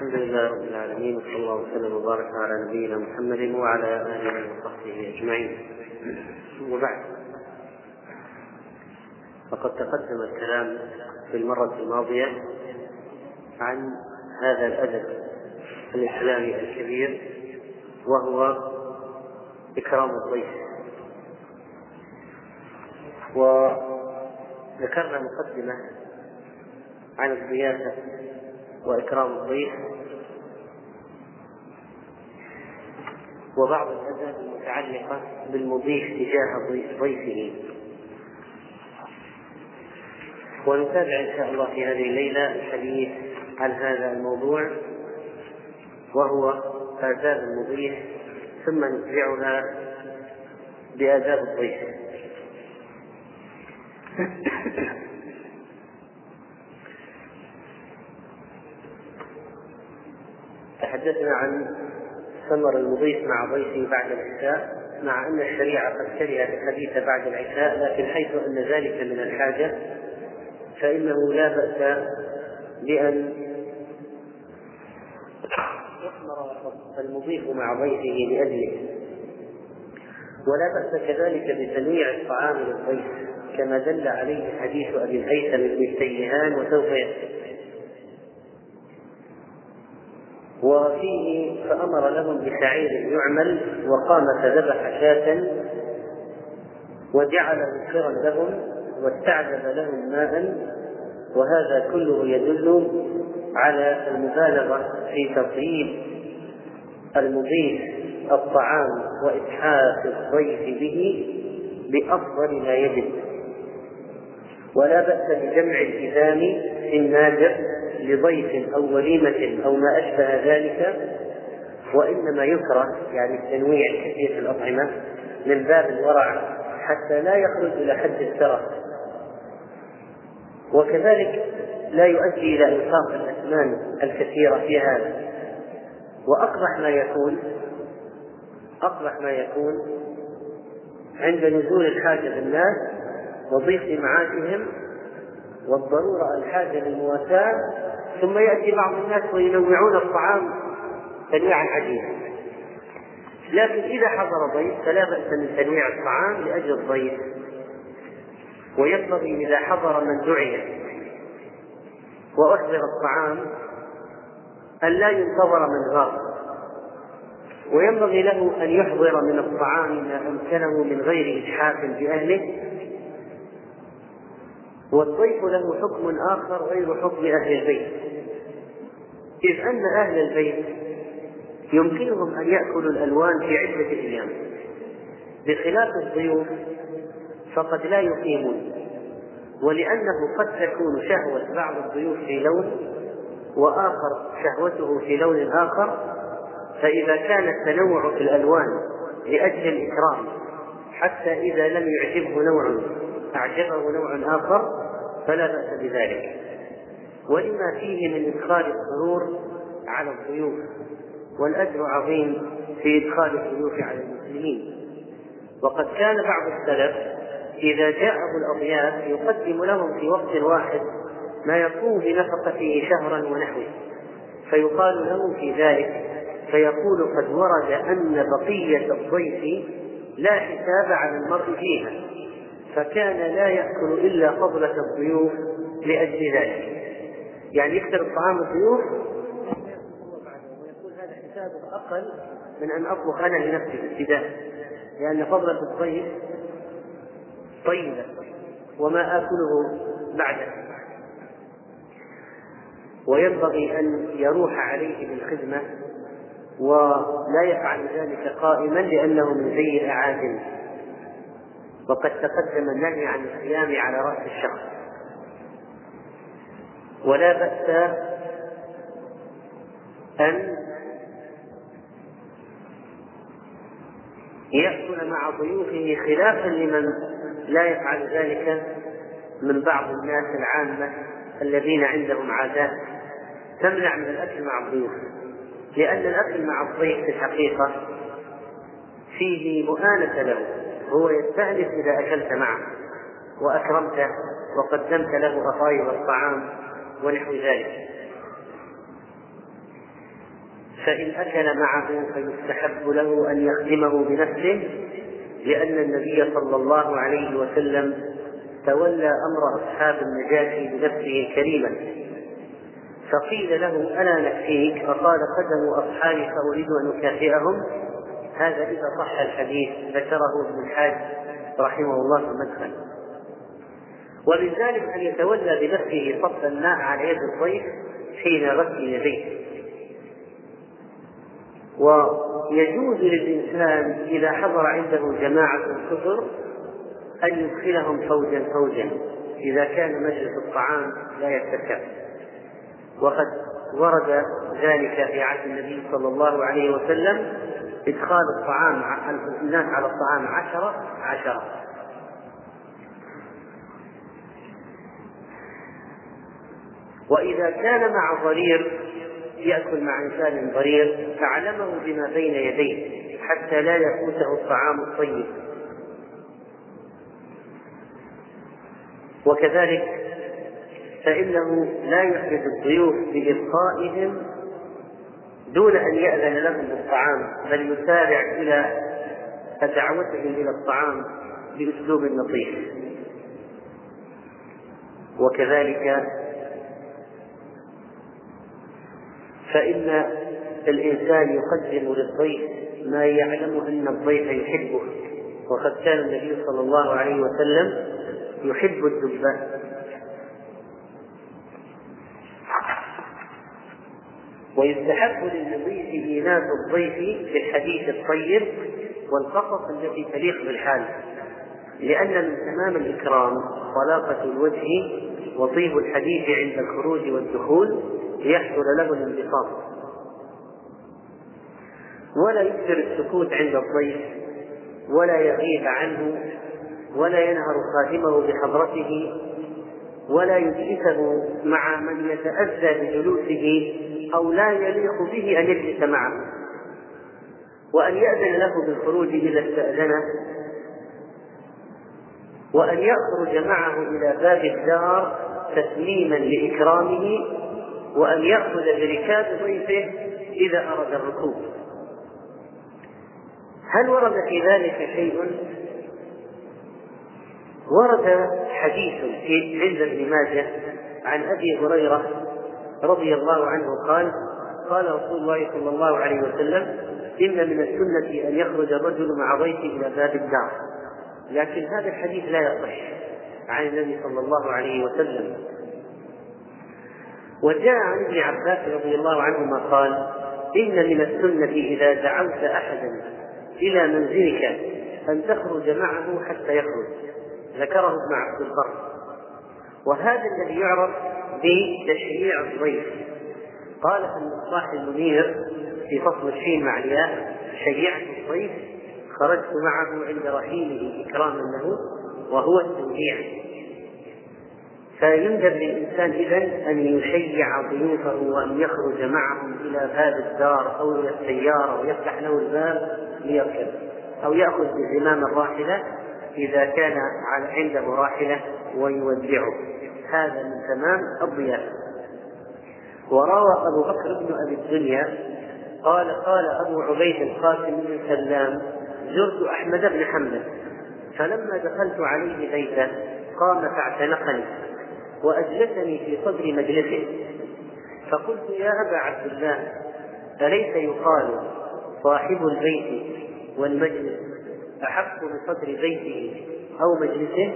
الحمد لله رب العالمين وصلى الله وسلم وبارك على نبينا محمد وعلى آله وصحبه أجمعين. وبعد فقد تقدم الكلام في المرة الماضية عن هذا الأدب الإسلامي الكبير وهو إكرام الضيف. وذكرنا مقدمة عن الضيافة وإكرام الضيف وبعض الأداب المتعلقة بالمضيف تجاه ضيفه. ونتابع إن شاء الله في هذه الليلة الحديث عن هذا الموضوع وهو آداب المضيف ثم نتبعها بآداب الضيف. تحدثنا عن ثمر المضيف مع ضيفه بعد العشاء مع أن الشريعة قد كرهت الحديث بعد العشاء لكن حيث أن ذلك من الحاجة فإنه لا بأس بأن يثمر المضيف مع ضيفه لأجله. ولا بأس كذلك بتنويع الطعام للضيف كما دل عليه حديث أبي الهيثم بن التيهان وسوف وفيه فأمر لهم بشعير يعمل وقام فذبح شاة وجعل مكرا لهم واستعذب لهم ماء وهذا كله يدل على المبالغة في تطيب المضيف الطعام وإتحاف الضيف به بأفضل ما يجب. ولا بأس بجمع الإذان في النادر لضيف أو وليمة أو ما أشبه ذلك وإنما يكره يعني التنويع الكثير في الأطعمة من باب الورع حتى لا يخرج إلى حد السرف وكذلك لا يؤدي إلى إنفاق الأثمان الكثيرة في هذا. وأقبح ما يكون أقبح ما يكون عند نزول الحاجة بالناس وضيق معاشهم والضرورة الحاجة للمواساة ثم يأتي بعض الناس وينوعون الطعام تنويعا عجيبا. لكن إذا حضر ضيف فلا بأس من تنويع الطعام لأجل الضيف. وينبغي إذا حضر من دعي. وأحضر الطعام أن لا ينتظر من غاب. وينبغي له أن يحضر من الطعام ما أمكنه من غير إجحاف بأهله. والضيف له حكم آخر غير حكم أهل البيت. إذ أن أهل البيت يمكنهم أن يأكلوا الألوان في عدة أيام. بخلاف الضيوف فقد لا يقيمون. ولأنه قد تكون شهوة بعض الضيوف في لون وآخر شهوته في لون آخر فإذا كان التنوع في الألوان لأجل الإكرام حتى إذا لم يعجبه نوع. أعجبه نوع آخر فلا بأس بذلك. ولما فيه من إدخال السرور على الضيوف والأجر عظيم في إدخال الضيوف على المسلمين. وقد كان بعض السلف إذا جاءه الأضياف يقدم لهم في وقت واحد ما يقوم بنفقته شهرا ونحوه. فيقال لهم في ذلك فيقول قد ورد أن بقية الضيف لا حساب على المرء فيها. فكان لا يأكل إلا فضلة الضيوف لأجل ذلك. يعني يكثر الطعام الضيوف ويقول هذا حساب أقل من أن أطبخ أنا لنفسي ابتداء لأن فضلة الضيف طيبة وما آكله بعده. وينبغي أن يروح عليه بالخدمة ولا يفعل ذلك قائما لأنه من سيء أعاجم وقد تقدم النهي عن القيام على رأس الشخص. ولا بأس أن يأكل مع ضيوفه خلافا لمن لا يفعل ذلك من بعض الناس العامة الذين عندهم عادات تمنع من الأكل مع الضيوف. لأن الأكل مع الضيف في الحقيقة فيه مؤانسة له. هو يستأنس إذا أكلت معه وأكرمته وقدمت له أطايب الطعام ونحو ذلك. فإن أكل معه فيستحب له أن يخدمه بنفسه لأن النبي صلى الله عليه وسلم تولى أمر أصحاب النجاشي بنفسه الكريمة فقيل له ألا نكفيك؟ فقال قدموا أصحابي فأريد أن أكافئهم. هذا إذا صح الحديث ذكره ابن الحاج رحمه الله في المدخل. ومن ذلك أن يتولى بنفسه صب الماء على يد الضيف حين غسل يديه. ويجوز للإنسان إذا حضر عنده جماعة كثر أن يدخلهم فوجا فوجا إذا كان مجلس الطعام لا يتسع وقد ورد ذلك في عهد النبي صلى الله عليه وسلم إدخال الطعام الناس على الطعام عشرة عشرة. وإذا كان مع ضرير يأكل مع إنسان ضرير فعلمه بما بين يديه حتى لا يفوته الطعام الطيب. وكذلك فإنه لا يحرج الضيوف بإبقائهم دون أن يأذن لهم بالطعام بل يسارع إلى دعوتهم إلى الطعام بأسلوب لطيف. وكذلك فإن الإنسان يقدم للضيف ما يعلم أن الضيف يحبه وقد كان النبي صلى الله عليه وسلم يحب الدباء ويستحب للمضيف إيناس الضيف بالحديث الطيب والقصص التي تليق بالحال لأن من تمام الإكرام طلاقة الوجه وطيب الحديث عند الخروج والدخول ليحصل له الانبساط. ولا يكثر السكوت عند الضيف ولا يغيب عنه ولا ينهر خادمه بحضرته ولا يجلسه مع من يتأذى بجلوسه أو لا يليق به أن يجلس معه وأن يأذن له بالخروج إذا استأذنه وأن يخرج معه إلى باب الدار تسليما لإكرامه وأن يأخذ بركاب ضيفه إذا أراد الركوب. هل ورد في ذلك شيء؟ ورد حديث في عند ابن ماجه عن أبي هريرة رضي الله عنه قال قال رسول الله صلى الله عليه وسلم إن من السنة أن يخرج الرجل مع ضيفه إلى باب الدار. لكن هذا الحديث لا يصح عن النبي صلى الله عليه وسلم. وجاء عن ابن عباس رضي الله عنهما قال إن من السنة إذا دعوت أحدا إلى منزلك أن تخرج معه حتى يخرج. ذكره ابن عبد البر. وهذا الذي يعرف بتشريع الضيف. قال في المصباح المنير في فصل الشين مع الياء شيعت الضيف خرجت معه عند رحيله إكراما له وهو التوديع فيندب للإنسان إذا أن يشيع ضيوفه وأن يخرج معهم إلى باب الدار أو إلى السيارة ويفتح له الباب ليركب أو يأخذ بزمام الراحلة إذا كان عنده راحلة ويودعه. هذا من تمام الضيافة وروى أبو بكر بن أبي الدنيا قال قال أبو عبيد القاسم بن سلام زرت أحمد بن حنبل فلما دخلت عليه بيته قام فاعتنقني وأجلسني في صدر مجلسه. فقلت يا أبا عبد الله أليس يقال صاحب البيت والمجلس أحق بصدر بيته أو مجلسه؟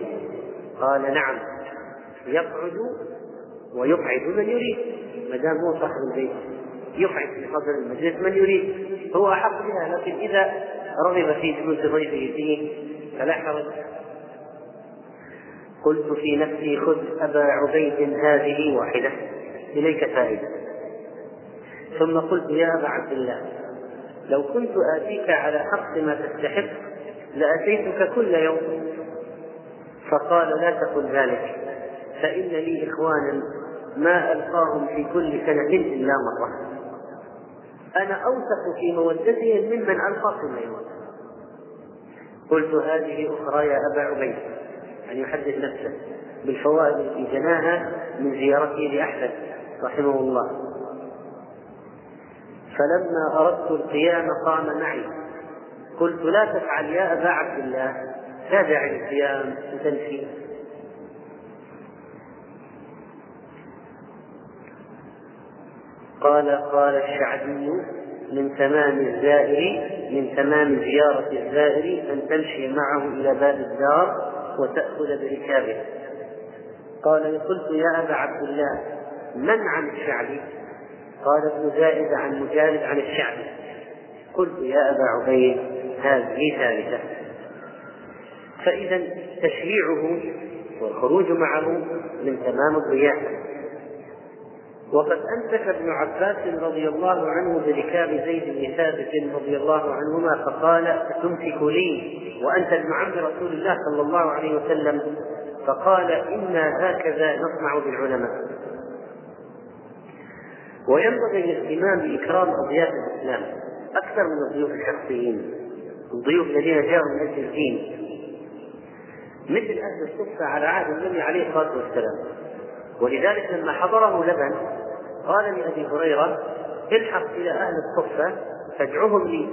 قال نعم. يقعد ويقعد من يريد. ما دام هو صاحب البيت يقعد في صدر المجلس من يريد. هو أحق بها لكن إذا رغب في جلوس ضيفه فيه فلا حرج. قلت في نفسي خذ أبا عبيد هذه واحدة. إليك فائدة ثم قلت يا أبا عبد الله لو كنت آتيك على حق ما تستحق لأتيتك كل يوم. فقال لا تقل ذلك. فإن لي إخوانا ما ألقاهم في كل سنة إلا مرة. أنا أوثق في مودتهم ممن ألقى كل يوم قلت هذه أخرى يا أبا عبيد أن يحدث نفسه بالفوائد التي جناها من زيارته لأحمد رحمه الله. فلما أردت القيام قام معي. قلت لا تفعل يا أبا عبد الله لا داعي للقيام وتمشي قال قال الشعبي من تمام الزائر من تمام زيارة الزائر أن تمشي معه إلى باب الدار وتأخذ بركابه. قال قلت يا أبا عبد الله من عن الشعبي؟ قال ابن زائد عن مجالد عن الشعبي. قلت يا أبا عبيد هذه ثالثة فإذا تشريعه والخروج معه من تمام الضيافة وقد أمسك ابن عباس رضي الله عنه بركاب زيد بن ثابت رضي الله عنهما فقال تمسك لي وأنت ابن عم رسول الله صلى الله عليه وسلم؟ فقال إنا هكذا نصنع بالعلماء. وينبغي الاهتمام بإكرام أضياف الإسلام أكثر من الضيوف الشخصيين الضيوف الذين جاءوا من أجل الدين مثل أهل الصفة على عهد النبي عليه الصلاة والسلام. ولذلك لما حضره لبن قال لأبي هريرة الحق إلى أهل الصفة فادعهم لي.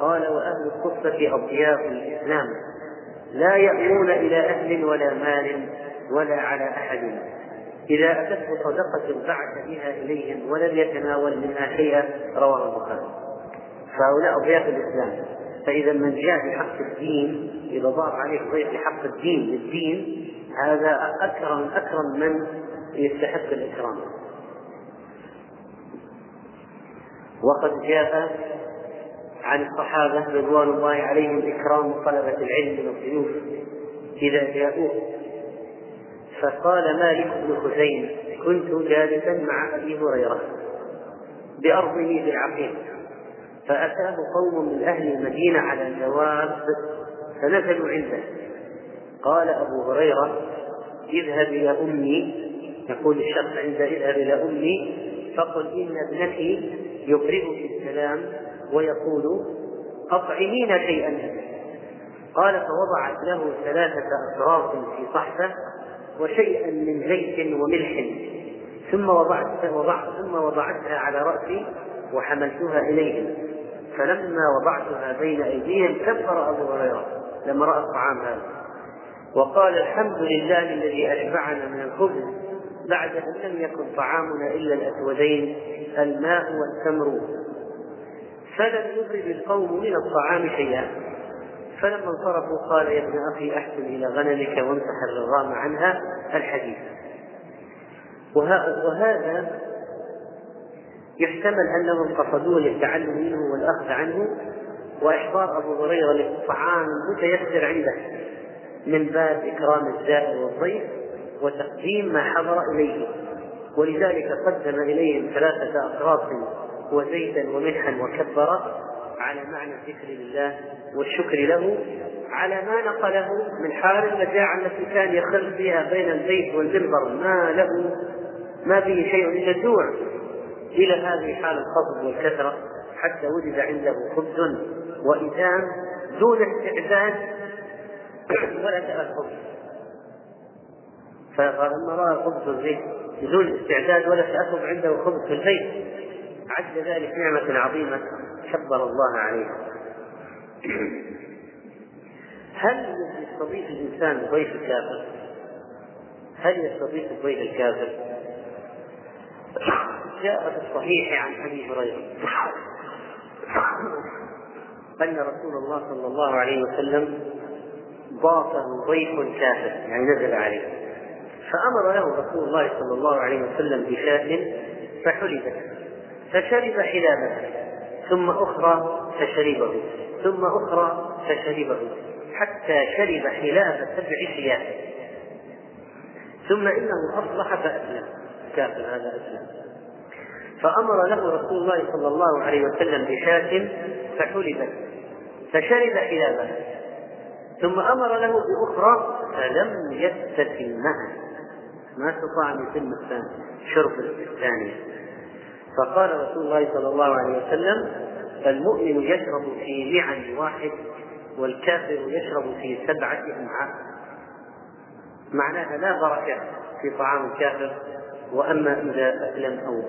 قال وأهل الصفة أضياف الإسلام. لا يأمون إلى أهل ولا مال ولا على أحد. إذا أتته صدقة بعث بها إليهم ولم يتناول منها شيئا رواه البخاري. فهؤلاء أضياف الإسلام. فإذا من جاء بحق الدين إذا ضاف عليه ضيف بحق الدين للدين هذا أكرم أكرم من يستحق الإكرام. وقد جاء عن الصحابة رضوان الله عليهم إكرام طلبة العلم من الضيوف إذا جاءوه. فقال مالك بن خزيم كنت جالسا مع أبي هريرة بأرضه بالعقيق فأتاه قوم من أهل المدينة على دواب فنزلوا عنده. قال أبو هريرة اذهب إلى أمي. يقول الشخص عند اذهب إلى أمي. فقل إن ابنتي يقرئك السلام ويقول أطعمين شيئا. قال فوضعت له ثلاثة أطراف في صحفة وشيئا من زيت وملح. ثم وضعت وضعت ثم وضعتها على رأسي وحملتها إليهم فلما وضعتها بين أيديهم كبر أبو هريرة لما رأى الطعام هذا. وقال الحمد لله الذي أشبعنا من الخبز بعد أن لم يكن طعامنا إلا الأسودين الماء والتمر. فلم يضرب القوم من الطعام شيئا. فلما انصرفوا قال يا ابن أخي أحسن إلى غنمك وامسح الرغام عنها الحديث. وهذا يحتمل أنهم قصدوه للتعلم منه والأخذ عنه وإحضار أبو هريرة للطعام المتيسر عنده. من باب إكرام الزائر والضيف وتقديم ما حضر إليه. ولذلك قدم إليهم ثلاثة أقراص وزيتا وملحا وكبر على معنى الذكر لله والشكر له على ما نقله من حال المجاعة التي كان يخل فيها بين البيت والمنبر. ما له ما به شيء إلا الجوع إلى هذه حال الخفض والكثرة حتى وجد عنده خبز وإدام دون استعداد ولا تأثر فلما رأى خبز الزيت بدون استعداد ولا تأثر عنده خبز في البيت. عد ذلك نعمة عظيمة كبر الله عليها هل يستضيف الإنسان ضيف الكافر؟ هل يستضيف الضيف الكافر؟ جاء في الصحيح عن أبي هريرة. أن رسول الله صلى الله عليه وسلم ضافه ضيف كافر. يعني نزل عليه. فأمر له رسول الله صلى الله عليه وسلم بشاة فحلبت. فشرب حلابها ثم أخرى فشربه. ثم أخرى فشربه. حتى شرب حلاب سبع حيات ثم إنه أصبح فأسلم. كافر هذا أسلم. فأمر له رسول الله صلى الله عليه وسلم بشاة فحلبت. فشرب حلابها ثم أمر له بأخرى فلم يستسل معه ما استطاع أن يتم الثاني شرب الثانية فقال رسول الله صلى الله عليه وسلم المؤمن يشرب في معن واحد والكافر يشرب في سبعة أمعاء معناها لا بركة في طعام الكافر وأما إذا أسلم أو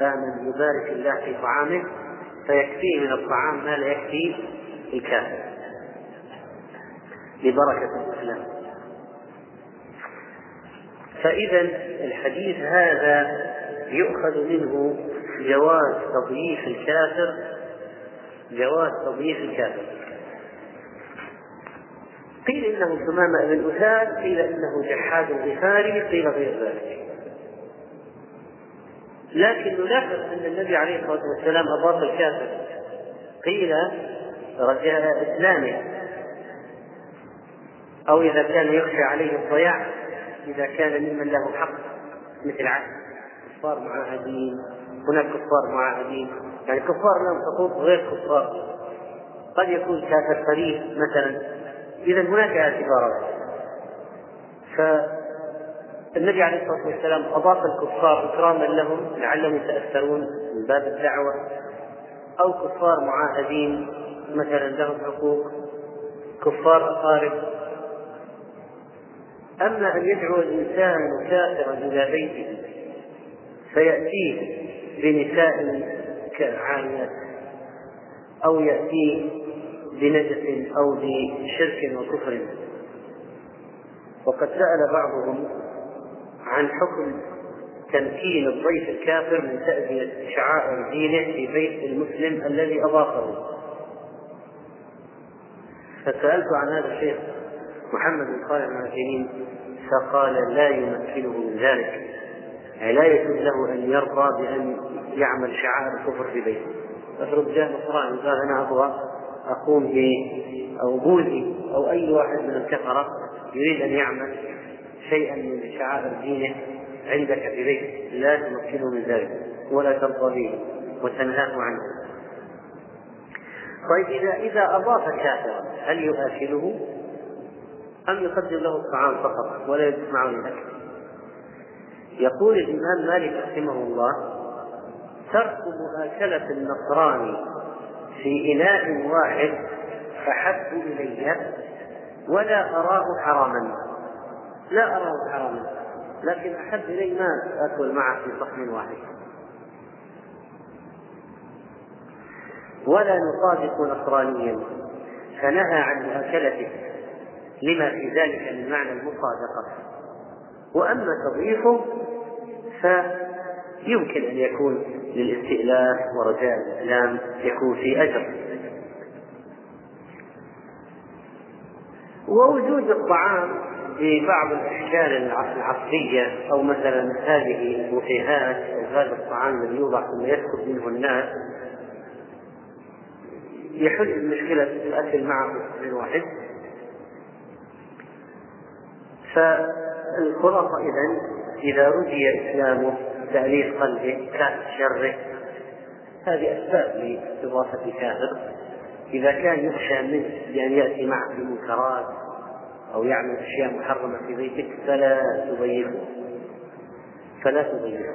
آمن يبارك الله في طعامه فيكفيه من الطعام ما لا يكفي الكافر. لبركة الإسلام. فإذا الحديث هذا يؤخذ منه جواز تضييف الكافر جواز تضييف الكافر. قيل إنه ثمامة بن أساد قيل إنه جحاد غفاري قيل غير ذلك. لكن نلاحظ أن النبي عليه الصلاة والسلام أضاف الكافر. قيل رجاء إسلامه. أو إذا كان يخشى عليه الضياع إذا كان ممن له حق مثل عهد كفار معاهدين هناك كفار معاهدين يعني كفار لهم حقوق غير كفار. قد يكون كافر قريب مثلا إذا هناك اعتبارات. النبي عليه الصلاة والسلام أضاف الكفار إكراما لهم لعلهم يتأثرون من باب الدعوة. أو كفار معاهدين مثلا لهم حقوق كفار أقارب. أما أن يدعو الإنسان كافرا إلى بيته فيأتيه بنساء عاريات أو يأتيه بنجس أو بشرك وكفر. وقد سأل بعضهم عن حكم تمكين الضيف الكافر من تأذية شعائر دينه في بيت المسلم الذي أضافه. فسألت عن هذا الشيخ محمد بن صالح المعافرين فقال لا يمكنه من ذلك يعني لا يجوز له أن يرضى بأن يعمل شعائر الكفر في بيته. افرض جاء نصراني قال أنا أبغى أقوم ب أو بوذي أو أي واحد من الكفرة يريد أن يعمل شيئا من شعائر دينه عندك في بيتك لا تمكنه من ذلك ولا ترضى به وتنهاه عنه. طيب إذا إذا أضاف كافرا هل يؤكله أم يقدم له الطعام فقط ولا يجلس معه الأكل يقول الإمام مالك رحمه الله ترك مؤاكلة النصراني في إناء واحد أحب إلي ولا أراه حراما. لا أراه حراما لكن أحب إلي ما آكل معه في صحن واحد. ولا نصادق نصرانيا فنهى عن مؤاكلته لما في ذلك من معنى المصادقة. وأما تضييفه فيمكن أن يكون للاستئلاف ورجاء الإسلام يكون في أجر. ووجود الطعام في بعض الأشكال العصرية أو مثلا هذه البوفيهات أو هذا الطعام الذي يوضع ثم يسكت منه الناس يحل مشكله الأكل معه من واحد. فالخلاصه اذا إذا رجي اسلامه تأليف قلبه كاس شره. هذه أسباب لاستضافه كافر. إذا كان يخشى منه بان يأتي معه بمنكرات أو يعمل أشياء محرمة في بيتك فلا تضيعه فلا تضيعه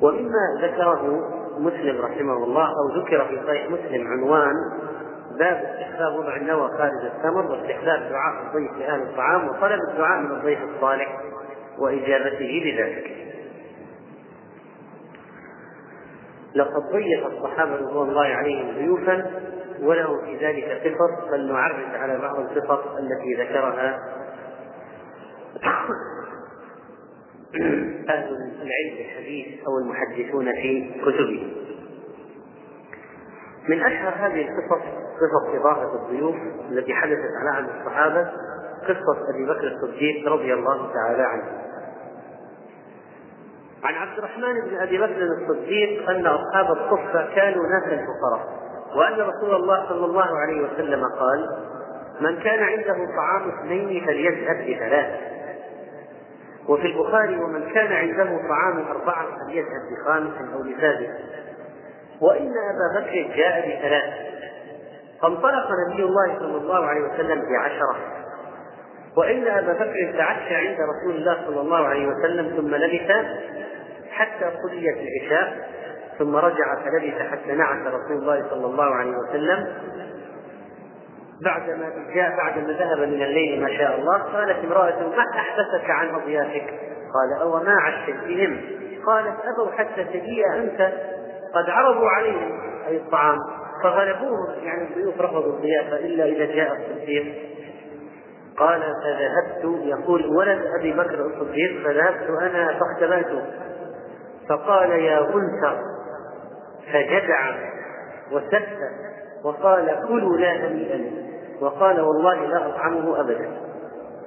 ومما ذكره مسلم رحمه الله أو ذكر في صحيح مسلم عنوان باب استحباب وضع النوى خارج الثمر واستحباب دعاء الضيف لأهل الطعام وطلب الدعاء من الضيف الصالح وإجابته بذلك. لقد ضيف الصحابة رضوان الله عليهم ضيوفا وله في ذلك صفر فلنعرج على بعض الصفر التي ذكرها أهل العلم الحديث أو المحدثون في كتبهم. من أشهر هذه القصص قصص إضافة الضيوف التي حدثت على عهد الصحابة قصة أبي بكر الصديق رضي الله تعالى عنه. عن عبد الرحمن بن أبي بكر الصديق أن أصحاب الصفة كانوا ناسا فقراء وأن رسول الله صلى الله عليه وسلم قال من كان عنده طعام اثنين فليذهب بثلاث. وفي البخاري ومن كان عنده طعام أربعة فليذهب بخامس أو بسادس وإن أبا بكر جاء بثلاث فانطلق نبي الله صلى الله عليه وسلم بعشرة وإن أبا بكر تعشى عند رسول الله صلى الله عليه وسلم ثم لبث حتى صليت العشاء ثم رجع فلبث حتى نعس رسول الله صلى الله عليه وسلم بعدما جاء بعدما ذهب من الليل ما شاء الله قالت امرأة ما أحبسك عن أضيافك؟ قال أو ما عشت بهم؟ قالت أبوا حتى تجيء أنت قد عرضوا عليهم أي الطعام فغلبوهم يعني الضيوف رفضوا الضيافة إلا إذا جاء الصديق. قال فذهبت. يقول ولد أبي بكر الصديق فذهبت أنا فاختبأت فقال يا غنثر فجدع وسف وقال كلوا لا هنيئا وقال والله لا أطعمه أبدا.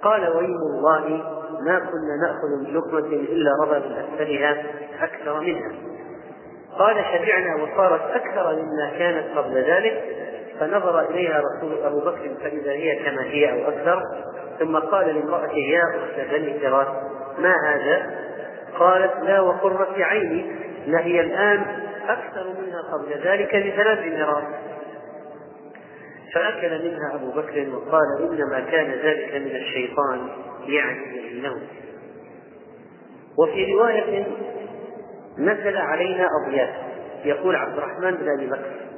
قال ويم الله ما كنا نأخذ من لقمة إلا رضى من أسفلها أكثر منها. قال شبعنا وصارت أكثر مما كانت قبل ذلك فنظر إليها رسول أبو بكر فإذا هي كما هي أو أكثر ثم قال لامرأته يا أخت بني فراس ما هذا؟ قالت لا وقرة عيني لهي الآن أكثر منها قبل ذلك بثلاث مرات فأكل منها أبو بكر وقال إنما كان ذلك من الشيطان يعني النوم وفي رواية نزل علينا أضياف يقول عبد الرحمن بن أبي بكر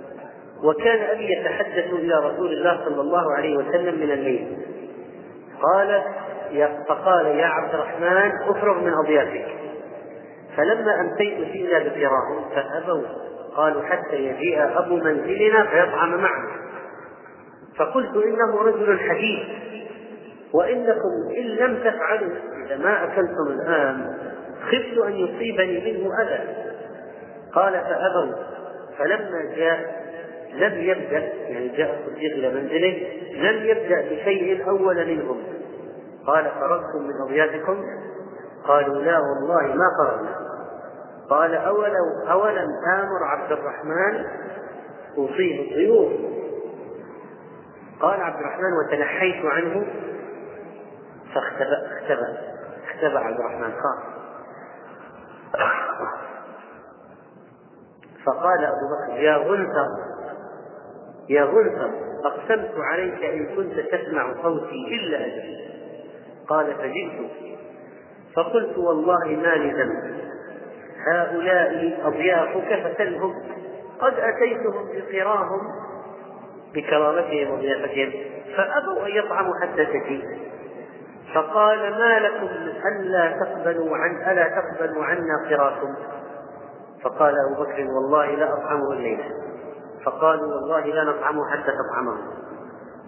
وكان أبي يتحدث إلى رسول الله صلى الله عليه وسلم من الليل. قال فقال يا عبد الرحمن أفرغ من أضيافك فلما أمسيت فينا بفراهم فأبوا. قالوا حتى يجيء أبو منزلنا فيطعم معنا. فقلت إنه رجل حديث وإنكم إن لم تفعلوا. إذا ما أكلتم الآن خفت أن يصيبني منه أذى. قال فأبوا. فلما جاء لم يبدأ يعني جاء الصديق إلى منزله لم يبدأ بشيء أول منهم. قال فرغتم من أضيافكم قالوا لا والله ما فرغنا قال أولو أولم آمر عبد الرحمن؟ أصيب الضيوف. قال عبد الرحمن وتنحيت عنه؟ فاختبأ اختبأ اختبأ عبد الرحمن. خاف فقال أبو بكر يا غلثر يا غلثر أقسمت عليك إن كنت تسمع صوتي إلا أجل. قال فجئت. فقلت والله ما لي هؤلاء أضيافك فسلهم قد أتيتهم بقراهم بكرامتهم وضيافتهم فأبوا أن يطعموا حتى تجيء. فقال ما لكم ألا تقبلوا عن ألا تقبلوا عنا قراكم فقال أبو بكر والله لا أطعمه الليلة. فقالوا والله لا نطعمه حتى تطعمه.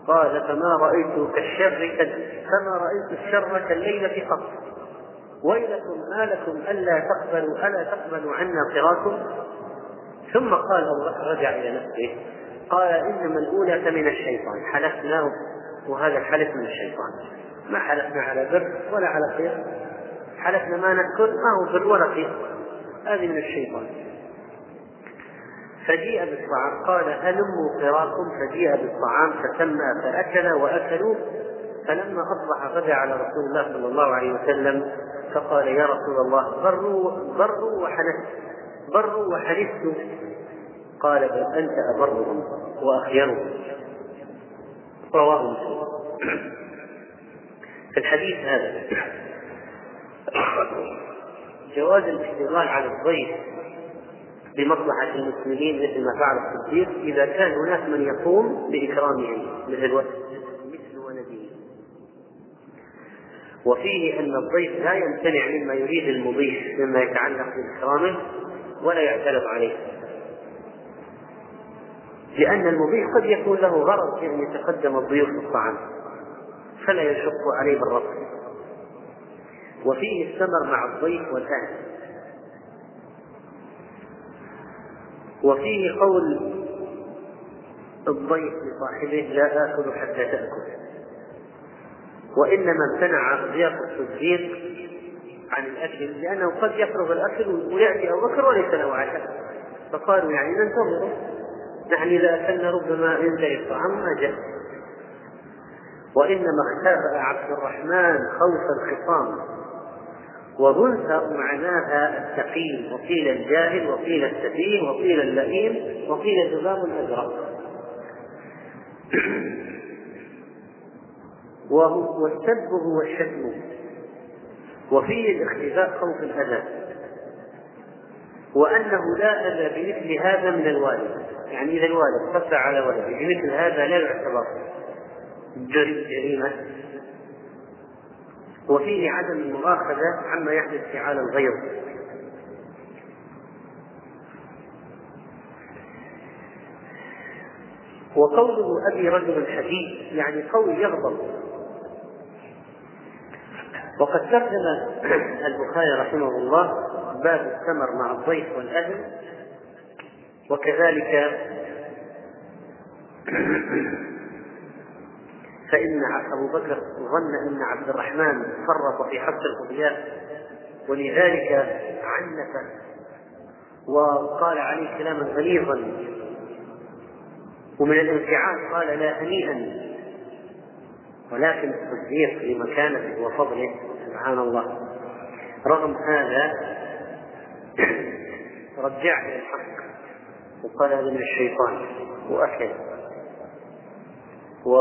قال فما رأيت كالشر كما رأيت الشر كالليلة قط ويلكم ما لكم ألا تقبلوا ألا تقبلوا عنا قراكم ثم قال أبو بكر رجع إلى نفسه. قال إنما الأولى فمن الشيطان. حلفنا وهذا الحلف من الشيطان. ما حلفنا على بر ولا على خير. حلفنا ما نذكر ما هو بر ولا خير هذه من الشيطان. فجيء بالطعام. قال هلموا قراكم فجيء بالطعام فسمى فأكل وأكلوا. فلما أصبح غدا على رسول الله صلى الله عليه وسلم فقال يا رسول الله بروا بروا وحنست بروا وحنست قال بل أنت أبرهم وأخيرهم. رواه مسلم. في الحديث هذا. جواز الاشتغال على الضيف بمصلحة المسلمين مثل ما فعل الصديق إذا كان هناك من يقوم بإكرامهم مثل مثل ولده وفيه أن الضيف لا يمتنع مما يريد المضيف مما يتعلق بإكرامه ولا يعترض عليه. لأن المضيف قد يكون له غرض في أن يتقدم الضيوف بالطعام فلا يشق عليه بالرفض. وفيه الثمر مع الضيف والأهل. وفيه قول الضيف لصاحبه لا آكل حتى تأكل. وإنما امتنع ضياف الصديق عن الأكل لأنه قد يفرغ الأكل ويأتي أبو بكر وليس له عشاء. فقالوا يعني ننتظره نحن إذا أكلنا ربما ينتهي الطعام ما جاء. وإنما اختبأ عبد الرحمن خوف الخصام. وغنث معناها الثقيل وقيل الجاهل وقيل السفيه وقيل اللئيم وقيل الذباب الأزرق. والسب هو الشتم. وفيه الاختفاء خوف الأذى. وأنه لا أذى بمثل هذا من الوالد. يعني إذا الوالد خف على ولده بمثل هذا لا يعتبر. جريمة. وفيه عدم المؤاخذة عما يحدث في عالم غيره. وقوله أبي رجل حديد يعني قوي يغضب. وقد ترجم البخاري رحمه الله باب الثمر مع الضيف والأهل وكذلك فإن أبو بكر ظن أن عبد الرحمن فرط في حق الأضياف ولذلك عنف وقال عليه كلاما غليظا. ومن الانفعال قال لا هنيئا. ولكن التصديق لمكانته وفضله سبحان الله. رغم هذا رجع إلى الحق وقال هذا من الشيطان. واكل و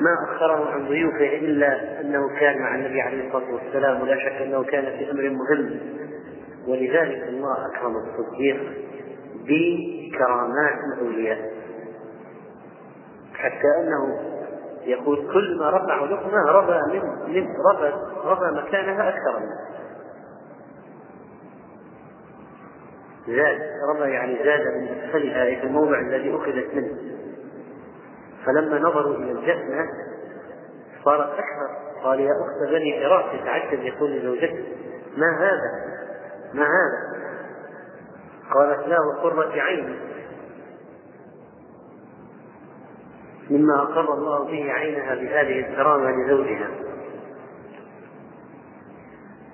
ما أخره عن ضيوفه إلا أنه كان مع النبي عليه الصلاة والسلام ولا شك أنه كان في أمر مهم. ولذلك الله أكرم الصديق بكرامات الأولياء. حتى أنه يقول كل ما رفع لقمة ربى من من ربى ربى مكانها أكثر. منه زاد ربى يعني زاد من أسفلها في الموضع الذي أخذت منه. فلما نظروا إلى الجنة صارت أكثر قال يا أخت بني فراس يتعجب يقول لزوجته ما هذا؟ ما هذا؟ قالت له قرة عين مما أقر الله به عينها بهذه الكرامة لزوجها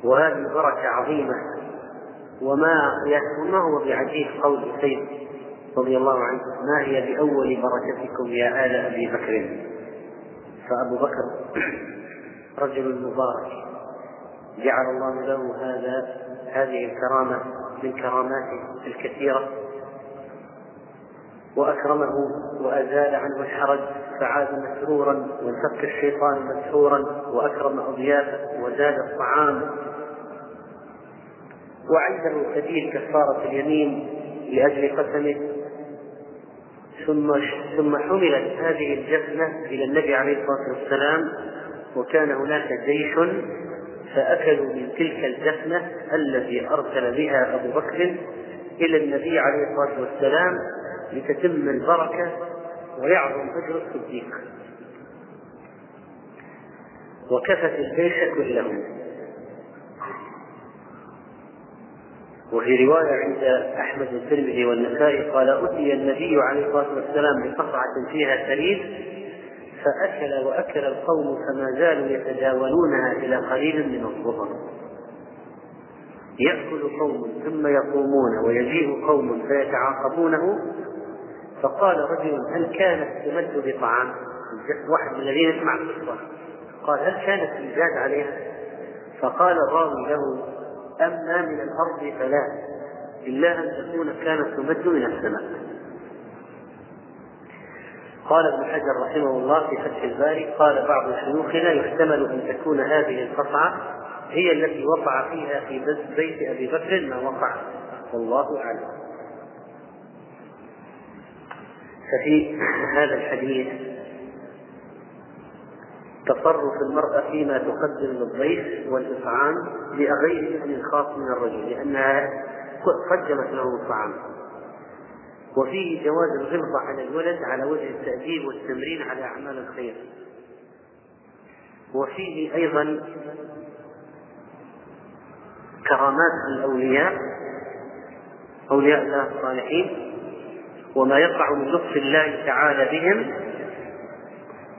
وهذه بركة عظيمة وما وما هو بعجيب قول سيد رضي الله عنه ما هي بأول بركتكم يا آل أبي بكر؟ فأبو بكر رجل مبارك جعل الله له هذا هذه الكرامة من كراماته الكثيرة وأكرمه وأزال عنه الحرج فعاد مسرورا وانفك الشيطان مسرورا وأكرم أضيافه وزاد الطعام. وعنده سبيل كفارة اليمين لأجل قسمه ثم ثم حملت هذه الجفنة إلى النبي عليه الصلاة والسلام وكان هناك جيش فأكلوا من تلك الجفنة التي أرسل بها أبو بكر إلى النبي عليه الصلاة والسلام لتتم البركة ويعظم أجر الصديق. وكفت الجيش كله وفي رواية عند أحمد الترمذي والنسائي قال أتي النبي عليه الصلاة والسلام بقطعة فيها سرير فأكل وأكل القوم فما زالوا يتداولونها إلى قليل من الظهر يأكل قوم ثم يقومون ويجيء قوم فيتعاقبونه فقال رجل هل كانت تمد بطعام؟ واحد من الذين يسمع القصة قال هل كانت إيجاد عليها؟ فقال الراوي له أما من الأرض فلا. إلا أن تكون كانت تمد من السماء. قال ابن حجر رحمه الله في فتح الباري قال بعض شيوخنا يحتمل أن تكون هذه القطعة هي التي وقع فيها في بيت أبي بكر ما وقع. والله أعلم. ففي هذا الحديث تصرف المرأة فيما تقدم للضيف والإطعام بغير إذن خاص من الرجل لأنها قدمت له الطعام وفيه جواز الغلظة على الولد على وجه التأديب والتمرين على أعمال الخير. وفيه أيضا كرامات الأولياء أولياء الله الصالحين وما يقع من لطف الله تعالى بهم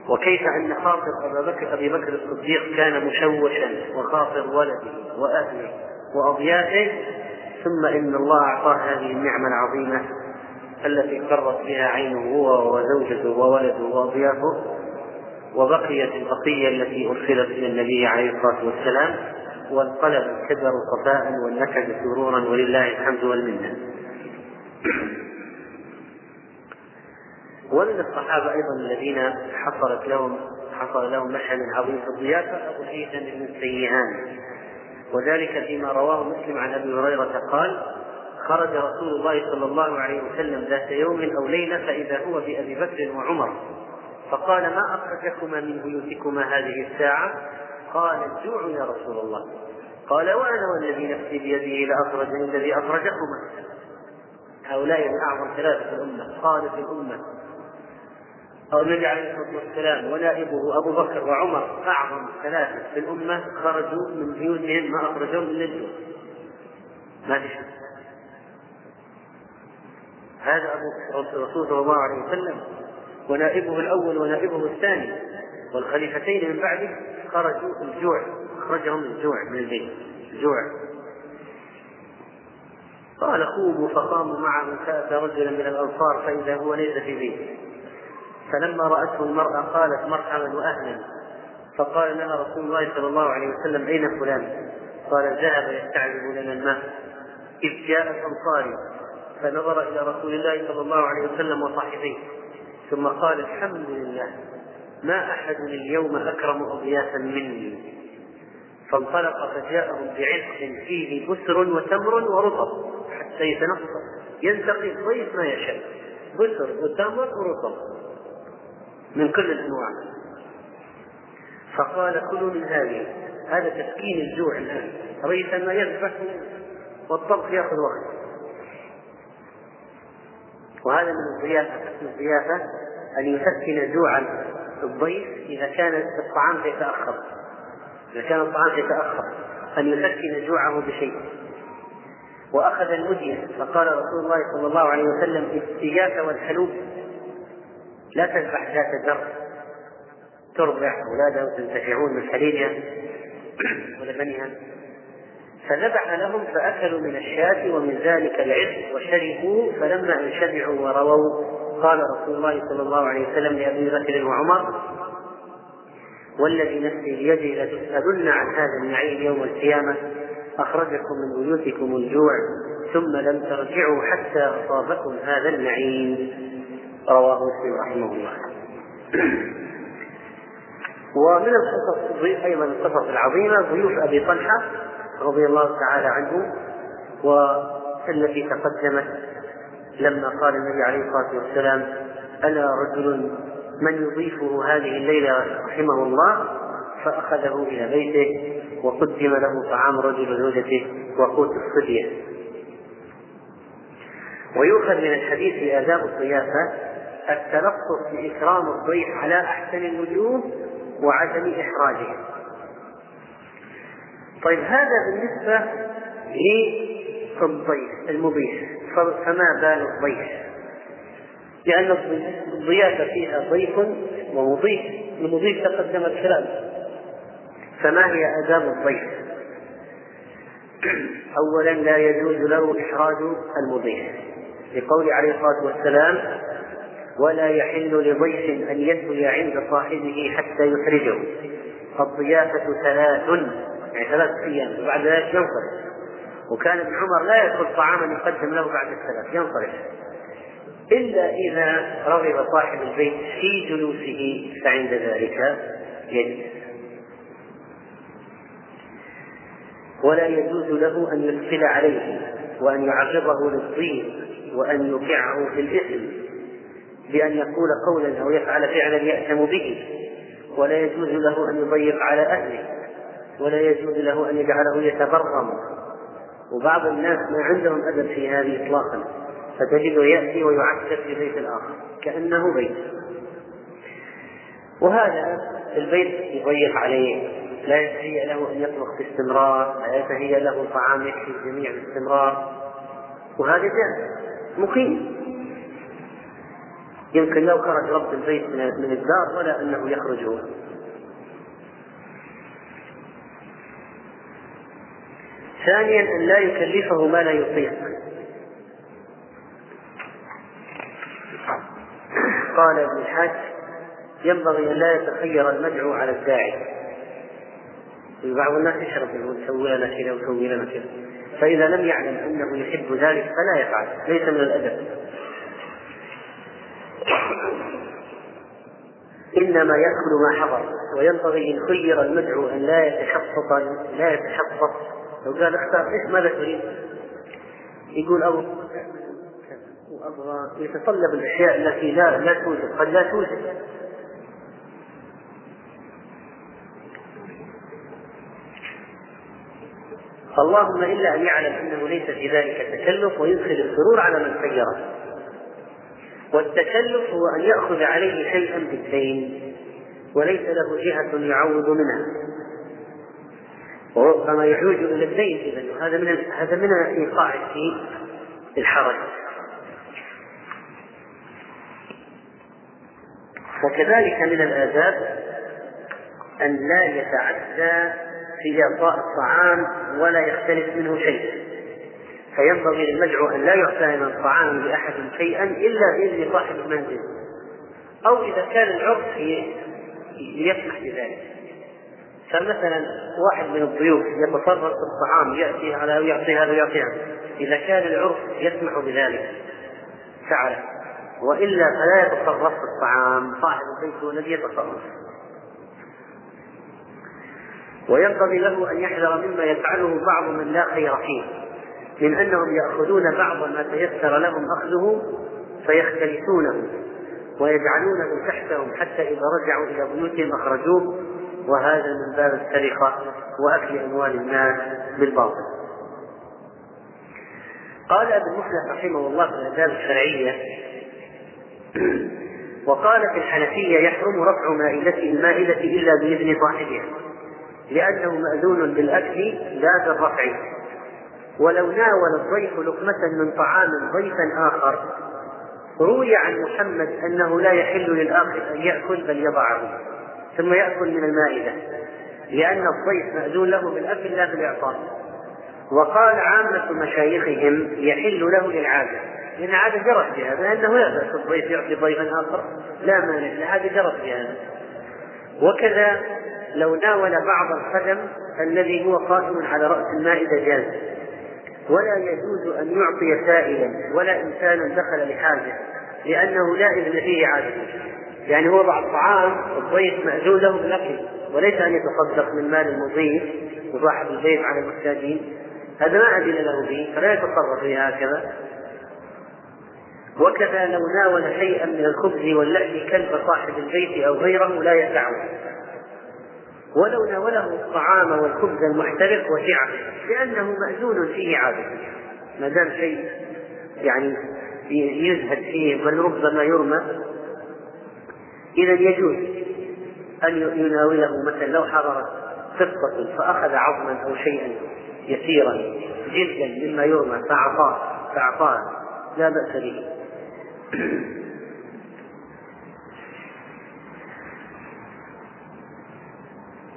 وكيف أن خاطر أبا بكر أبي بكر الصديق كان مشوشا وخاطر ولده وأهله وأضيافه ثم إن الله أعطاه هذه النعمة العظيمة التي قرت بها عينه هو وزوجته وولده وأضيافه وبقيت البقية التي أرسلت إلى النبي عليه الصلاة والسلام وانقلب الكدر صفاء والنكد سرورا ولله الحمد والمنة. ومن الصحابة أيضا الذين حصلت لهم حصل لهم مشهد عظيم في الضيافة أبو الهيثم بن السيهان وذلك فيما رواه مسلم عن أبي هريرة قال خرج رسول الله صلى الله عليه وسلم ذات يوم أو ليلة فإذا هو بأبي بكر وعمر. فقال ما أخرجكما من بيوتكما هذه الساعة؟ قال الجوع يا رسول الله. قال وأنا والذي نفسي بيده لأخرج الذي أخرجكما. هؤلاء من أعظم ثلاثة الأمة قادة الأمة. أو النبي عليه الصلاة والسلام ونائبه أبو بكر وعمر أعظم ثلاثة في الأمة خرجوا من بيوتهم ما أخرجهم إلا الجوع. ما في هذا أبو الرسول صلى الله عليه وسلم ونائبه الأول ونائبه الثاني والخليفتين من بعده خرجوا الجوع أخرجهم الجوع من البيت الجوع. قال خوبوا فقاموا معه فأتى رجلا من الأنصار فإذا هو ليس في بيته. فلما رأته المرأة قالت مرحبا وأهلا. فقال لها رسول الله صلى الله عليه وسلم أين فلان؟ قال ذهب يستعذب لنا الماء. إذ جاء الأنصاري فنظر إلى رسول الله صلى الله عليه وسلم وصاحبيه ثم قال الحمد لله ما أحد اليوم أكرم أضيافا مني. فانطلق فجاءهم بعزق فيه بسر وتمر ورطب حتى يتنقل ينتقي الضيف ما يشاء بسر وتمر ورطب. من كل الأنواع. فقال كلوا من هذه. هذا تسكين الجوع الآن. ريث ما يذبح والطبخ يأخذ وقت. وهذا من الضيافة حسن الضيافة أن يسكن جوع الضيف إذا كان الطعام يتأخر. إذا كان الطعام يتأخر. أن يسكن جوعه بشيء. وأخذ المدية. فقال رسول الله صلى الله عليه وسلم إياك والحلوب. لا تذبح ذات ذر ترضع أولادها وتنتفعون من حليبها ولبنها فذبح لهم فأكلوا من الشاة ومن ذلك العز وشربوا فلما أن شبعوا ورووا قال رسول الله صلى الله عليه وسلم لأبي بكر وعمر والذي نفسي بيده لتسألن عن هذا النعيم يوم القيامة أخرجكم من بيوتكم الجوع ثم لم ترجعوا حتى أصابكم هذا النعيم. رواه مسلم رحمه الله. ومن القصص أيضا القصص العظيمة ضيوف أبي طلحة رضي الله تعالى عنه والتي تقدمت لما قال النبي عليه الصلاة والسلام ألا رجل من يضيفه هذه الليلة رحمه الله فأخذه إلى بيته وقدم له طعام رجل زوجته وقوت الصبيه ويؤخذ من الحديث آداب الضيافة التلطف بإكرام الضيف على أحسن الوجوه وعدم إحراجه. طيب هذا بالنسبة للضيف المضيف. فما بال الضيف؟ لأن الضيافة فيها ضيف ومضيف. المضيف تقدم الكلام. فما هي آداب الضيف؟ أولا لا يجوز له إحراج المضيف. لقول عليه الصلاة والسلام ولا يحل لضيف أن يثوي عند صاحبه حتى يحرجه. الضيافة ثلاث يعني ثلاثة أيام وبعد ذلك ينصرف. وكان ابن عمر لا يأكل طعاما يقدم له بعد الثلاث ينصرف. إلا إذا رغب صاحب البيت في جلوسه فعند ذلك يجلس. ولا يجوز له أن يدخل عليه وأن يعرضه للضيق وأن يوقعه في الإثم. بأن يقول قولا أو يفعل فعلا يأثم به ولا يجوز له أن يضيق على أهله ولا يجوز له أن يجعله يتبرم. وبعض الناس ما عندهم أدب في هذه إطلاقا فتجده يأتي ويعسكر في بيت الآخر كأنه بيت. وهذا البيت يضيق عليه لا يتهيأ له أن يطبخ باستمرار لا يتهيأ له طعام يكفي الجميع باستمرار. وهذا جائز مقيم. يمكن لو خرج رب البيت من الدار ولا أنه يخرج هو ثانيا أن لا يكلفه ما لا يطيق. قال ابن الحاج ينبغي أن لا يتخير المدعو على الداعي. بعض الناس يشرب يقول سوي لنا كذا وسوي لنا كذا. فإذا لم يعلم أنه يحب ذلك فلا يفعل ليس من الأدب. إنما يأكل ما حضر وينبغي إن خير المدعو أن لا يتشفط لا يتشفط لو قال اختار إيش ماذا تريد؟ يقول أبغى وأبغى يتطلب الأشياء التي لا لا توجد قد لا توجد. اللهم إلا أن يعلم أنه ليس في ذلك تكلف ويدخل السرور على من خيره. والتكلف هو أن يأخذ عليه شيئا بالدين وليس له جهة يعوض منها. وربما يحوج إلى الدين إذا هذا من هذا من إيقاع في الحرج وكذلك من الآداب أن لا يتعدى في إعطاء الطعام ولا يختلف منه شيء فينبغي للمدعو أن لا يعطى من الطعام لأحد شيئا إلا بإذن صاحب المنزل. أو إذا كان العرف يسمح بذلك. فمثلا واحد من الضيوف يتصرف في الطعام يأتي على ويعطي هذا ويعطي هذا. إذا كان العرف يسمح بذلك فعله وإلا فلا يتصرف في الطعام. صاحب البيت هو الذي يتصرف. وينبغي له أن يحذر مما يفعله بعض من لا خير فيه. من أنهم يأخذون بعض ما تيسر لهم أخذه فيختلسونه ويجعلونه تحتهم حتى إذا رجعوا إلى بيوتهم أخرجوه وهذا من باب السرقة وأكل أموال الناس بالباطل. قال ابن مفلح رحمه الله في الآداب الشرعية وقالت الحنفية يحرم رفع مائدة المائدة إلا بإذن صاحبها لأنه مأذون بالأكل لا بالرفع ولو ناول الضيف لقمة من طعام ضيفا آخر روي عن محمد أنه لا يحل للآخر أن يأكل بل يضعه ثم يأكل من المائدة لأن الضيف مأذون له بالأكل لا بالإعطاء وقال عامة مشايخهم يحل له للعادة لأن عادة جرت بهذا لأنه لا بأس الضيف يعطي ضيفا آخر لا مانع العادة جرت بهذا. وكذا لو ناول بعض الخدم الذي هو قائم على رأس المائدة جاز. ولا يجوز أن يعطي سائلا ولا إنسانا دخل لحاجة لأنه لا إذن فيه عادة يعني هو بعض الطعام الضيف مأذون له بالأكل وليس أن يتصدق من مال المضيف وصاحب البيت على المحتاجين. هذا ما أذن له به فلا يتصرف به هكذا. وكذا لو ناول شيئا من الخبز واللحم كلب صاحب البيت أو غيره لا يسعه ولو ناوله الطعام والخبز المحترق وسعه لأنه مأذون فيه عادة. ما دام شيء يعني يزهد فيه بل ربما يرمى إذا يجوز أن يناوله مثلا لو حضرت قطة فأخذ عظما أو شيئا يسيرا جدا مما يرمى فأعطاه فأعطاه لا بأس به.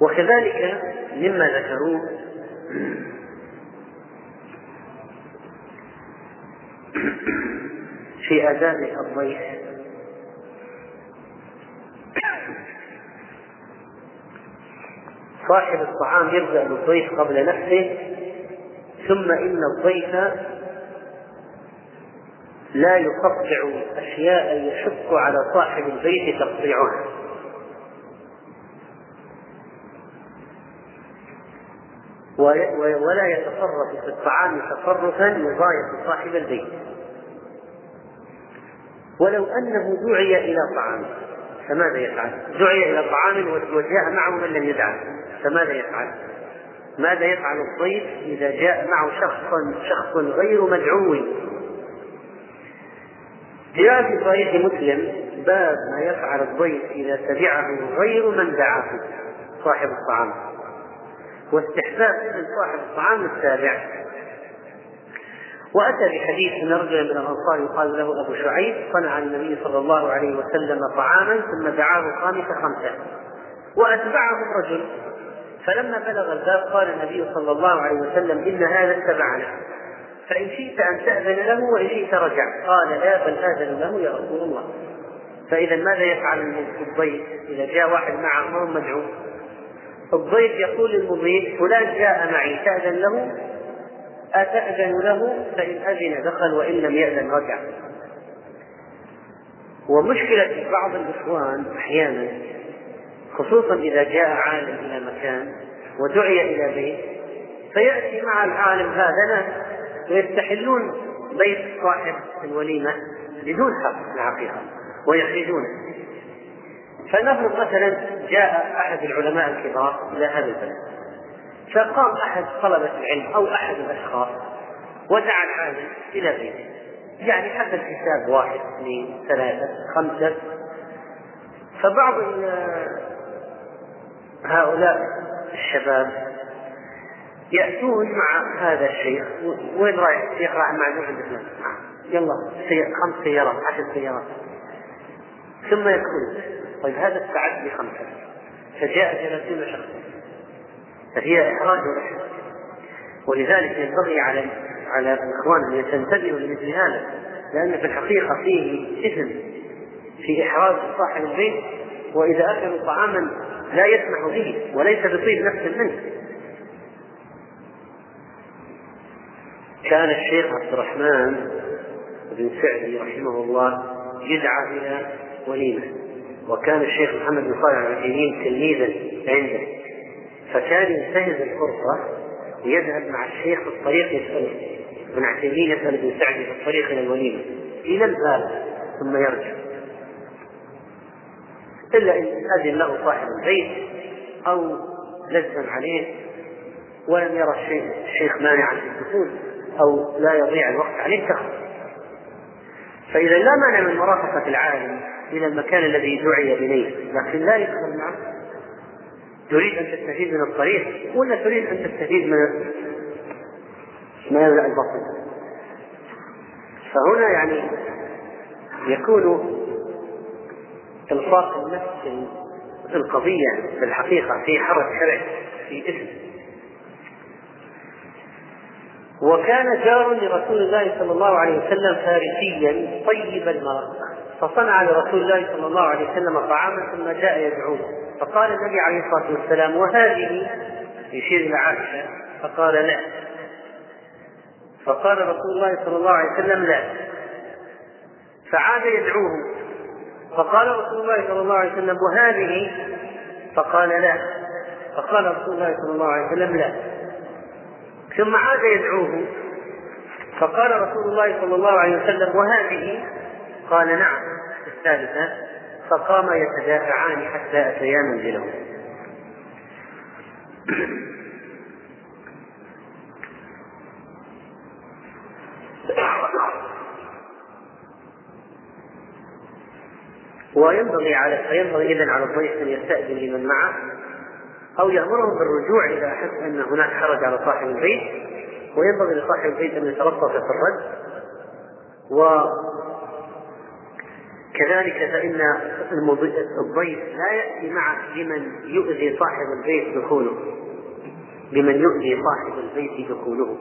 وكذلك مما ذكروه في آداب الضيف. صاحب الطعام يبدأ بالضيف قبل نفسه ثم إن الضيف لا يقطع أشياء يشق على صاحب البيت تقطيعها. ولا يتصرف في الطعام تصرفا يضايق صاحب البيت ولو أنه دعي إلى طعام فماذا يفعل؟ دعي إلى طعام وجاء معه من لم يدعه فماذا يفعل؟ ماذا يفعل الضيف إذا جاء معه شخص شخص غير مدعو؟ جاء في صحيح مسلم باب ما يفعل الضيف إذا تبعه غير من دعاه صاحب الطعام واستحباب صاحب الطعام التابع وأتى بحديث أن رجلا من الأنصار يقال له أبو شعيب صنع النبي صلى الله عليه وسلم طعاما ثم دعاه خامس خمسة. وأتبعه الرجل. فلما بلغ الباب قال النبي صلى الله عليه وسلم إن هذا اتبعنا. فإن شئت أن تأذن له وإن شئت رجع. قال لا بل آذن له يا رسول الله. فإذا ماذا يفعل الضيف؟ إذا جاء واحد معه ما مدعو؟ الضيف يقول للمضيف فلان جاء معي تأذن له؟ أتأذن له؟ فإن أذن دخل وإن لم يأذن رجع. ومشكلة بعض الإخوان أحيانا خصوصا إذا جاء عالم إلى مكان ودعي إلى بيت فيأتي مع العالم هذا ناس ويستحلون بيت صاحب الوليمة بدون حق الحقيقة ويخرجونه. فنفرض مثلا جاء أحد العلماء الكبار إلى هذا البلد فقام أحد طلبة العلم أو أحد الأشخاص ودعا العالم إلى بيته. يعني حسب حساب واحد اثنين ثلاثة خمسة. فبعض هؤلاء الشباب يأتون مع هذا الشيخ. وين رايح؟ الشيخ راح معدوم عند فلان يلا خمس سيارات عشر سيارات. ثم يدخل طيب هذا استعد بخمسة. فجاء ثلاثين شخصا فهي إحراج ورحمة ولذلك ينبغي على على الإخوان أن ينتبهوا لمثل هذا لأن في الحقيقة فيه إثم في إحراج صاحب البيت وإذا أكلوا طعاما لا يسمح به وليس بطيب نفس منه. كان الشيخ عبد الرحمن بن سعدي رحمه الله يدعى إلى وليمة. وكان الشيخ محمد بن صالح العثيمين تلميذا عنده. فكان ينتهز الفرصة ويذهب مع الشيخ في الطريق يسأله. ابن عثيمين يسأل ابن سعدي في الطريق إلى الوليمة. إلى الباب ثم يرجع. إلا إن أذن له صاحب البيت أو لزم عليه ولم يرى الشيخ مانعا في الدخول أو لا يضيع الوقت عليه تخرج فإذا لا مانع من مرافقة العالم إلى المكان الذي دعي إليه. لكن لا يدخل معه تريد أن تستفيد من الطريق ولا تريد أن تستفيد من من البطن فهنا يعني يكون الفاق النفس القضية في الحقيقة في حرج شرعي في اسم وكان جار لرسول الله صلى الله عليه وسلم فارسيا طيب المرق فصنع لرسول الله صلى الله عليه وسلم طعاما ثم جاء يدعوه. فقال النبي عليه الصلاة والسلام وهذه؟ يشير إلى عائشة. فقال لا. فقال رسول الله صلى الله عليه وسلم لا. فعاد يدعوه. فقال رسول الله صلى الله عليه وسلم وهذه؟ فقال لا. فقال رسول الله صلى الله عليه وسلم لا. ثم عاد يدعوه. فقال رسول الله صلى الله عليه وسلم وهذه؟ قال نعم الثالثة. فقام يتدافعان حتى أتيا منزله وينبغي على فينبغي اذا على الضيف أن يستأذن لمن معه. أو يأمرهم بالرجوع اذا احس أن هناك حرج على صاحب البيت وينبغي لصاحب البيت أن يتلطف في الرد. وكذلك فإن الضيف لا يأتي معه بمن يؤذي صاحب البيت دخوله. بمن يؤذي صاحب البيت دخوله.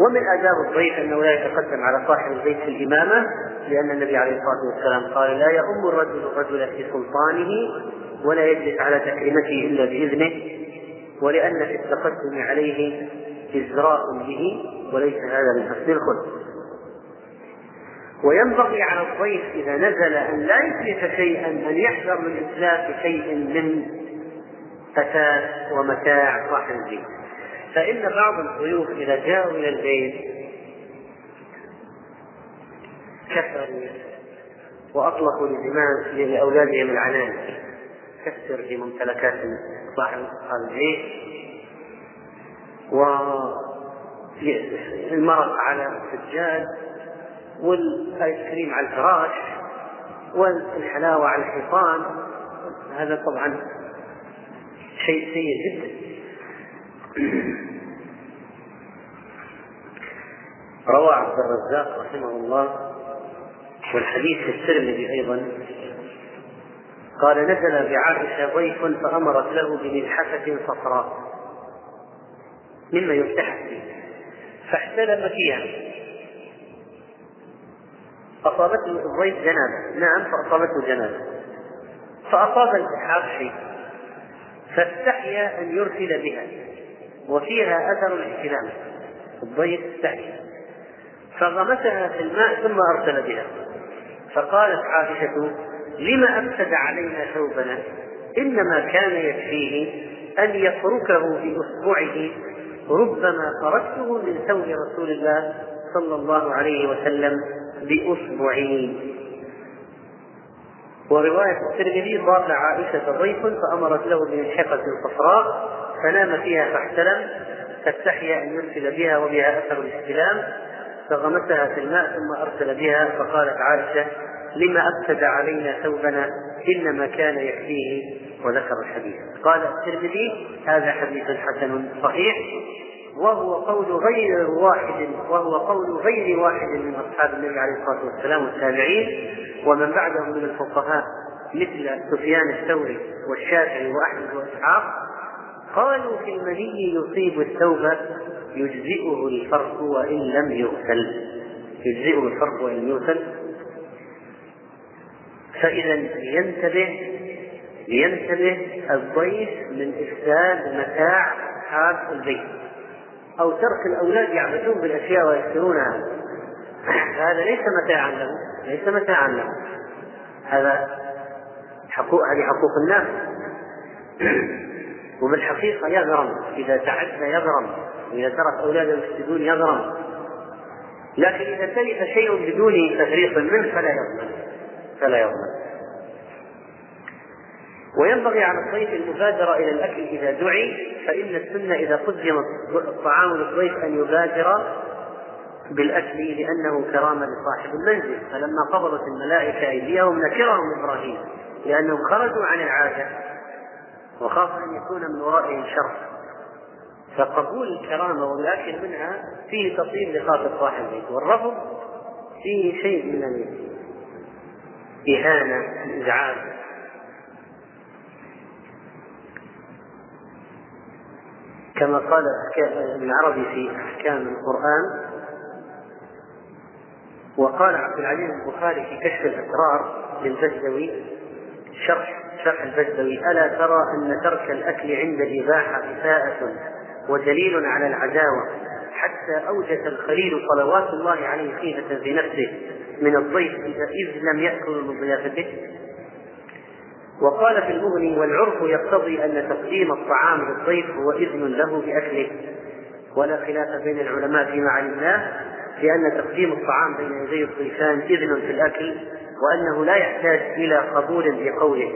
ومن آداب الضيف أنه لا يتقدم على صاحب البيت في الإمامة لأن النبي عليه الصلاة والسلام قال لا يؤم الرجل الرجل في سلطانه ولا يجلس على تكريمته إلا بإذنه ولأن في التقدم عليه إزراء به وليس هذا من حسن الخلق. وينبغي على الضيف إذا نزل أن لا يتلف شيئا أن يحذر من إتلاف شيء من أثاث ومتاع صاحب البيت. فإن بعض الضيوف إذا جاءوا إلى البيت كسروا وأطلقوا لأولادهم العنان. كسر في ممتلكات صاحب البيت. والمرق على السجاد والآيس كريم على الفراش والحلاوة على الحيطان. هذا طبعا شيء سيء جدا. روى عبد الرزاق رحمه الله والحديث في الترمذي أيضا. قال نزل بعائشة ضيف فأمرت له بملحفة صفراء مما يفتح فيه فاحتلم فيها. أصابته الضيف جنابة نعم فأصابته جنابة فأصاب الإلحاق شيء فاستحيا أن يرسل بها. وفيها أثر الاحتلام الضيف استحيا فغمسها في الماء ثم أرسل بها. فقالت عائشة لم أفسد علينا ثوبنا؟ إنما كان يكفيه أن يفركه بإصبعه ربما تركته من ثوب رسول الله صلى الله عليه وسلم بأسبوعين. ورواية الترمذي ضاف عائشة ضيف فأمرت له بملحقة صفراء فنام فيها فاحتلم فاستحيا أن يرسل بها وبها أثر الاستلام فغمسها في الماء ثم أرسل بها فقالت عائشة لما أفسد علينا ثوبنا إنما كان يكفيه وذكر الحديث. قال الترمذي هذا حديث حسن صحيح. وهو قول غير واحد وهو قول غير واحد من أصحاب النبي عليه الصلاة والسلام والتابعين ومن بعدهم من الفقهاء مثل سفيان الثوري والشافعي وأحمد وإسحاق قالوا في المني يصيب الثوب يجزئه الفرق وإن لم يغسل. يجزئه الفرق وإن لم يغسل. فإذا لينتبه لينتبه الضيف من إفساد متاع أصحاب البيت. أو ترك الأولاد يعبثون بالأشياء ويشترونها هذا ليس متاعا له ليس متاعا له. هذا حقوق هذه حقوق الناس. وبالحقيقة يغرم إذا تعدى يغرم. وإذا ترك أولاده يفسدون يغرم. لكن إذا تلف شيء بدون تفريط منه فلا يضمن فلا يضمن وينبغي على الضيف المبادرة إلى الأكل إذا دعي فإن السنة إذا قدم الطعام للضيف أن يبادر بالأكل لأنه كرامة لصاحب المنزل. فلما قبضت الملائكة أيديهم نكرهم إبراهيم لأنهم خرجوا عن العادة وخاف أن يكون من ورائهم شر فقبول الكرامة والأكل منها فيه تطيب لخاطر صاحب البيت والرفض فيه شيء من الإهانة الإزعاج. كما قال ابن عربي في أحكام القرآن وقال عبد العزيز البخاري في كشف الأسرار للبزوي شرح شرح البزوي ألا ترى أن ترك الأكل عند الإباحة اساءه ودليل على العداوة حتى أوجس الخليل صلوات الله عليه خيفة في نفسه من الضيف إذ لم يأكل من ضيافته وقال في المغني والعرف يقتضي أن تقديم الطعام للضيف هو إذن له بأكله. ولا خلاف بين العلماء فيما علمناه لأن تقديم الطعام بين يدي الضيفان إذن في الأكل وأنه لا يحتاج إلى قبول بقوله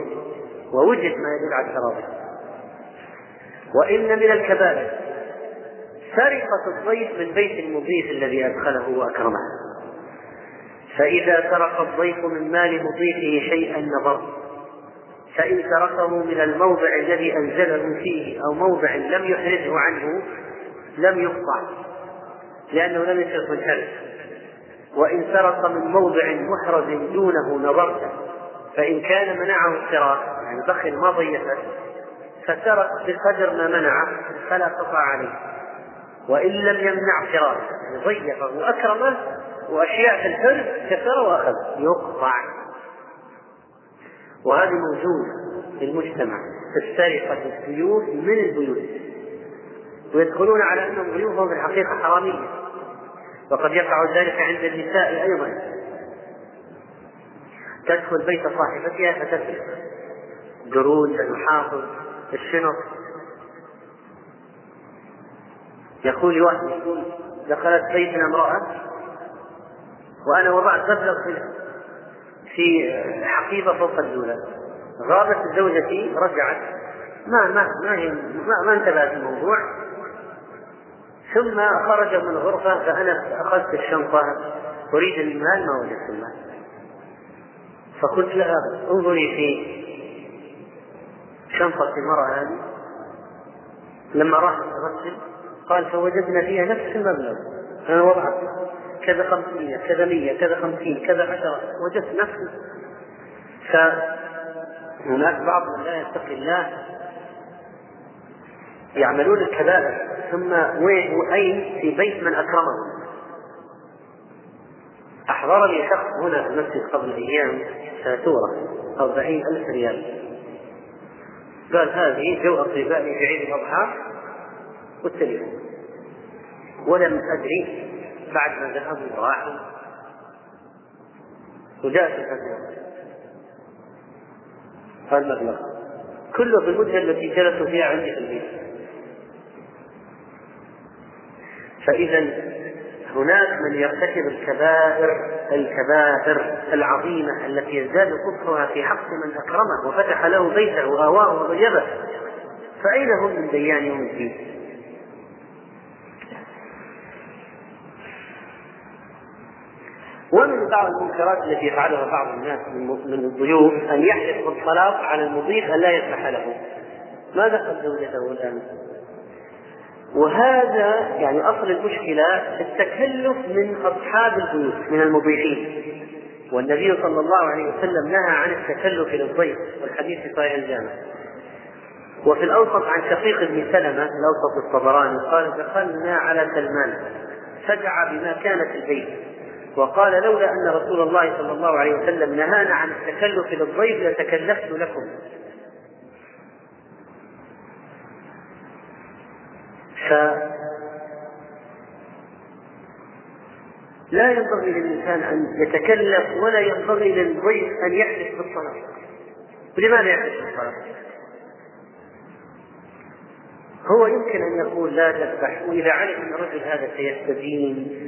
ووجد ما يدل على التراضي. وإن من الكبائر سرقة الضيف من بيت المضيف الذي أدخله وأكرمه. فإذا سرق الضيف من مال مضيفه شيئا نظر. فإن تركه من الموضع الذي أنزله فيه أو موضع لم يحرزه عنه لم يقطع لأنه لم يسرق من حرز وإن سرق من موضع محرز دونه نظرت فإن كان منعه السراق يعني بخل ما ضيفه فسرق بقدر ما منعه فلا قطع عليه. وإن لم يمنع فراقه يعني ضيفه وأكرمه وأشياء في الحرز كسر وأخذ يقطع. وهذا موجود في المجتمع السرقة السيوف من البيوت؟ ويدخلون على أنهم ضيوفهم في الحقيقة حرامية. وقد يقع ذلك عند النساء أيضا. تدخل بيت صاحبتها فتسرق. قرود المحافظ الشنط. يقول لي واحد يقول دخلت بيتنا امرأة وأنا وضعت مبلغ في حقيبة فوق الدولاب غابت زوجتي رجعت. ما ما ما هي ما, ما انتبهت الموضوع. ثم خرج من الغرفة فأنا أخذت الشنطة أريد المال ما وجدت المال. فقلت لها انظري في شنطة المرأة هذه. لما راح تغسل قال فوجدنا فيها نفس المبلغ. أنا وضعت. كذا خمسمية كذا مية كذا خمسين كذا عشرة وجدت نفسي. فهناك بعض من لا يتقي الله يعملون الكبائر. ثم وين وأين في بيت من أكرمهم أحضرني شخص هنا في المسجد قبل أيام فاتورة أربعين ألف ريال. قال هذه جو أطبائي في عيد الأضحى والتليفون ولم أدري بعد ما ذهبوا وراحوا وجاءت الفتوى المبلغ كله في المدة التي جلسوا فيها عندي في البيت. فإذا هناك من يرتكب الكبائر الكبائر العظيمة التي يزداد كفرها في حق من أكرمه وفتح له بيته وآواه وضيبه فأين هم من ديان يوم الدين؟ ومن بعض المنكرات التي يفعلها بعض الناس من الضيوف أن يحلف بالطلاق على المضيف أن لا يسمح له. ما دخل زوجته الآن؟ وهذا يعني أصل المشكلة التكلف من أصحاب البيوت من المضيفين. والنبي صلى الله عليه وسلم نهى عن التكلف للضيف والحديث في صحيح الجامع. وفي الأوسط عن شقيق بن سلمة الأوسط الطبراني قال دخلنا على سلمان فدعا بما كان في البيت وقال لولا أن رسول الله صلى الله عليه وسلم نهانا عن التكلف للضيف لتكلفت لكم ف لا ينبغي للإنسان أن يتكلف ولا ينبغي للضيف أن يحلف بالصلاة لماذا يحلف بالصلاة؟ هو يمكن أن يقول لا تذبح وإذا علم أن الرجل هذا سيستدين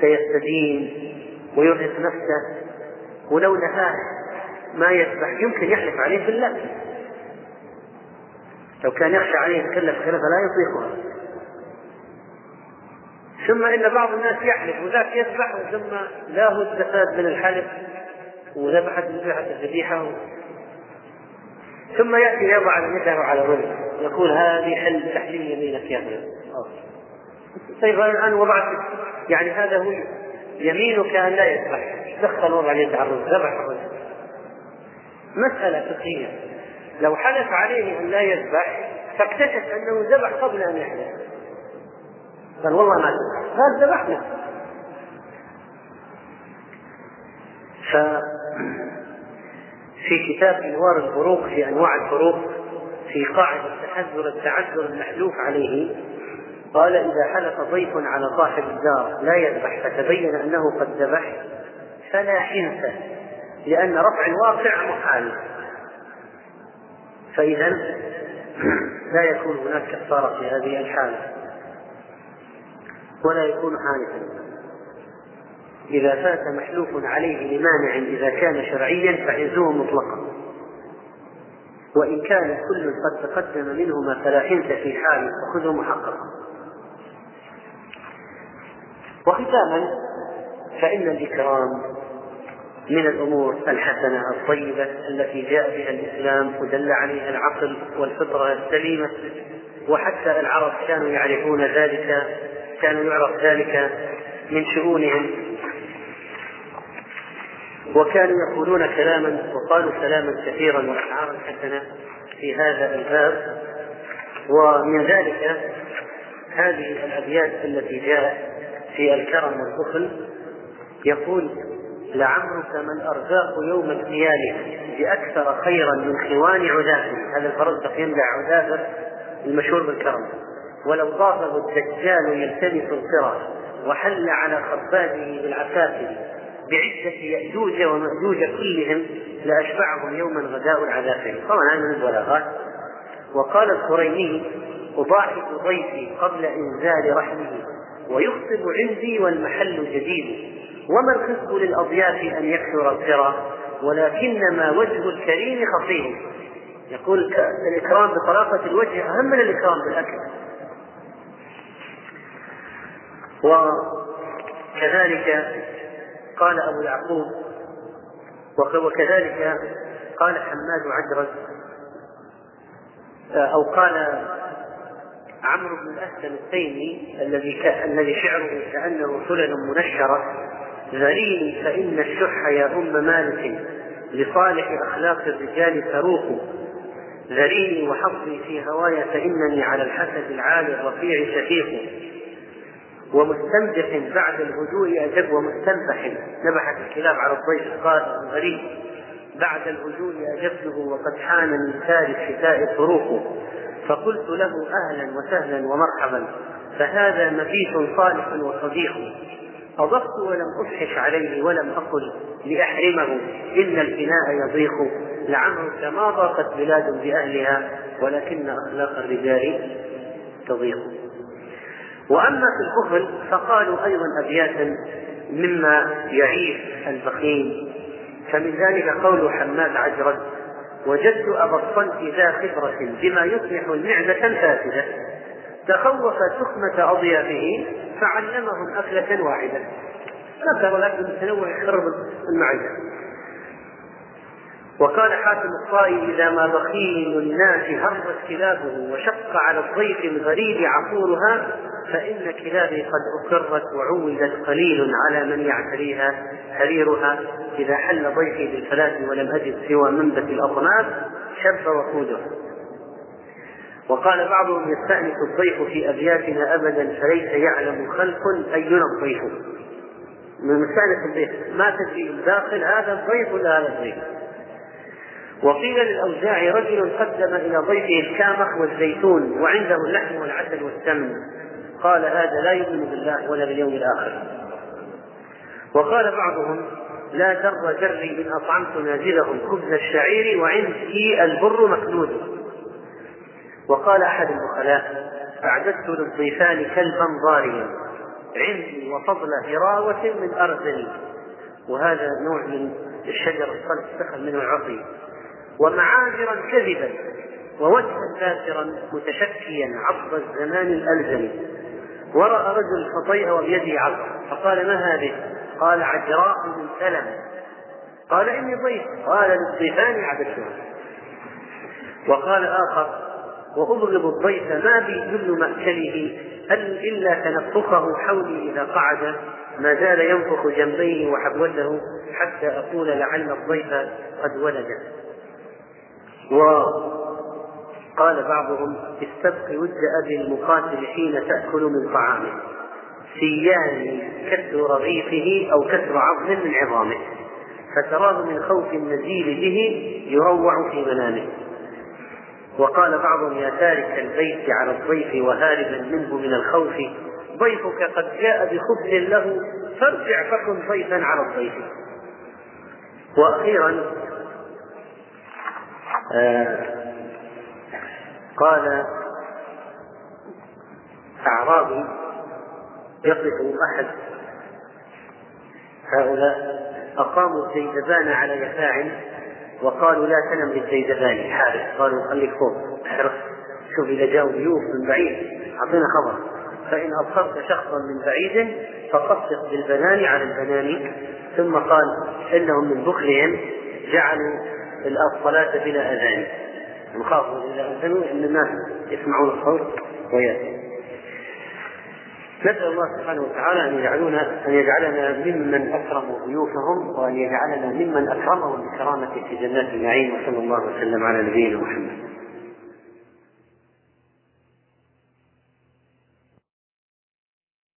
سيستدين ويرهق نفسه ولو نهاه ما يسبح يمكن يحلف عليه بالله. لو كان يخشى عليه يتكلف خلافة لا يطيقها. ثم إن بعض الناس يحلف وذاك يذبح ثم لا هو استفاد من الحلف وذبحت ذبحت الذبيحه ثم يأتي يضع يده على الرجل يقول هذه حل تحليل يمينك يا فلان طيب الآن وضعت يعني هذا هو يمينك أن لا يذبح دخل وضع اليد على ذبح الرجل مسألة فقهية. لو حلف عليه أن لا يذبح فاكتشف أنه ذبح قبل أن يحلف. قال والله ما ذبح. قال ذبحنا. ف في كتاب إنوار الفروق في أنواع الفروق في قاعدة تحذر التعذر المحلوف عليه قال إذا حلف ضيف على صاحب الدار لا يذبح فتبين أنه قد ذبح فلا حنث لأن رفع الواقع محال. فإذا لا يكون هناك كفارة في هذه الحالة ولا يكون حانثا. إذا فات محلوف عليه لمانع إذا كان شرعيا فحنثه مطلقا. وإن كان كل قد تقدم منهما فلا حنث في حال فخذه محققا. وختاما فإن الإكرام من الأمور الحسنة الطيبة التي جاء بها الإسلام ودل عليها العقل والفطرة السليمة. وحتى العرب كانوا يعرفون ذلك كانوا يعرف ذلك من شؤونهم. وكانوا يقولون كلاما وقالوا كلاما كثيرا وأشعارا حسنة في هذا الباب. ومن ذلك هذه الأبيات التي جاءت في الكرم والبخل يقول لعمرك ما الارزاق يوم القيامة بأكثر خيرا من خوان عذاب هذا الفرزدق يمدح عذاب المشهور بالكرم. ولو ضافه الدجال يلتمس القرى وحل على خرباته بالعساكر بعدة يأجوج ومأجوج كلهم لأشبعهم يوما غداء العذاب. طبعا هذا من البلاغات. وقال الخريمي أضاحك ضيفي قبل إنزال رحمه. ويخطب عندي والمحل جديد. وما الخصب للأضياف أن يكثر القرى؟ ولكنما وجه الكريم خطير. يقول الإكرام بطلاقة الوجه أهم من الإكرام بالأكل. وكذلك قال أبو يعقوب وكذلك قال حماد عجرز أو قال عمرو بن الأسلم التيمي الذي الذي شعره كأنه سلل منشرة ذليل فإن الشح يا أم مالك لصالح أخلاق الرجال تروق ذليلي وحظي في هواي فإنني على الحسد العالي الرفيع شفيق. ومستنبح بعد الهدوء أجب ومستنبح نبحت الكلاب على الضيف قال غريب بعد الهدوء أجبته وقد حان من سار الشتاء طروق فقلت له أهلا وسهلا ومرحبا فهذا مبيت صالح وصديق. أضفت ولم أفحش عليه ولم أقل لأحرمه إن الفناء يضيق. لعمرك ما ضاقت بلاد بأهلها ولكن أخلاق الرجال تضيق. وأما في البخل فقالوا أيضا أبياتا مما يعيش البخيل. فمن ذلك قول حماد عجرد. وجدت أبا الصلت ذا خبرة بما يصلح المعدة الفاسدة. تخوف تخمة أضيافه فعلمهم أكلة واحدة. ذكر لكن التنوع يخرب المعدة. وقال حاتم الطائي إذا ما بخيل الناس هرت كلابه وشق على الضيف الغريب عقولها فإن كلابي قد أقرت وعودت قليل على من يعتريها حريرها إذا حل ضيفي بالفلاة ولم أجد سوى منبت الأطناب شب وقودها وقال بعضهم يستأنس الضيف في أبياتنا أبدا فليس يعلم خلق أينا الضيف. من مستأنس الضيف ما تدري الداخل هذا الضيف ولا هذا الضيف؟ وقيل للأوزاعي رجل قدم إلى ضيفه الكامخ والزيتون وعنده اللحم والعسل والسمن. قال هذا لا يؤمن بالله ولا باليوم الآخر. وقال بعضهم لا در جري إن أطعمت نازلهم خبز الشعير وعندي البر مكنود وقال أحد البخلاء أعددت للضيفان كلبا ضاريا. عندي وفضل هراوة من أرزل وهذا نوع من الشجر الصلب اتخذ منه العصي. ومعاذرا كذبا ووجها ذاكرا متشكيا عصب الزمان الألزم. ورأى رجل فطيء وبيده عصا فقال ما هذه؟ قال عجراء من سلم. قال إني ضيف. قال للضيفان عبدتها وقال آخر وأبغض الضيف ما بي ذل مأكله إلا تنفخه حولي إذا قعد. ما زال ينفخ جنبيه وحبوته حتى أقول لعل الضيف قد ولد. وقال بعضهم استبق ود أبي المقاتل حين تأكل من طعامه. سيان كسر رغيفه أو كسر عظم من عظامه. فتراه من خوف النزيل به يروع في منامه. وقال بعضهم يا تارك البيت على الضيف وهاربا منه من الخوف. ضيفك قد جاء بخبز له فارجع فكن ضيفا على الضيف. وأخيرا قال اعرابي يقف أحد هؤلاء أقاموا الزيدبان على يفاع وقالوا لا تنم للزيدباني حارس قالوا خليك فوق احرص شوف إذا جاءوا ضيوف من بعيد أعطينا خبر. فإن أبصرت شخصا من بعيد فقصق بالبنان على البنان. ثم قال إنهم من بخلهم جعلوا الصلاة بلا أذان. نخاف إذا أذنوا إن الناس يسمعون الصوت وياتي نسأل الله سبحانه وتعالى أن يجعلنا أن يجعلنا ممن أكرموا ضيوفهم وأن يجعلنا ممن أكرمهم بكرامته في جنات النعيم وصلى الله وسلم على نبينا محمد.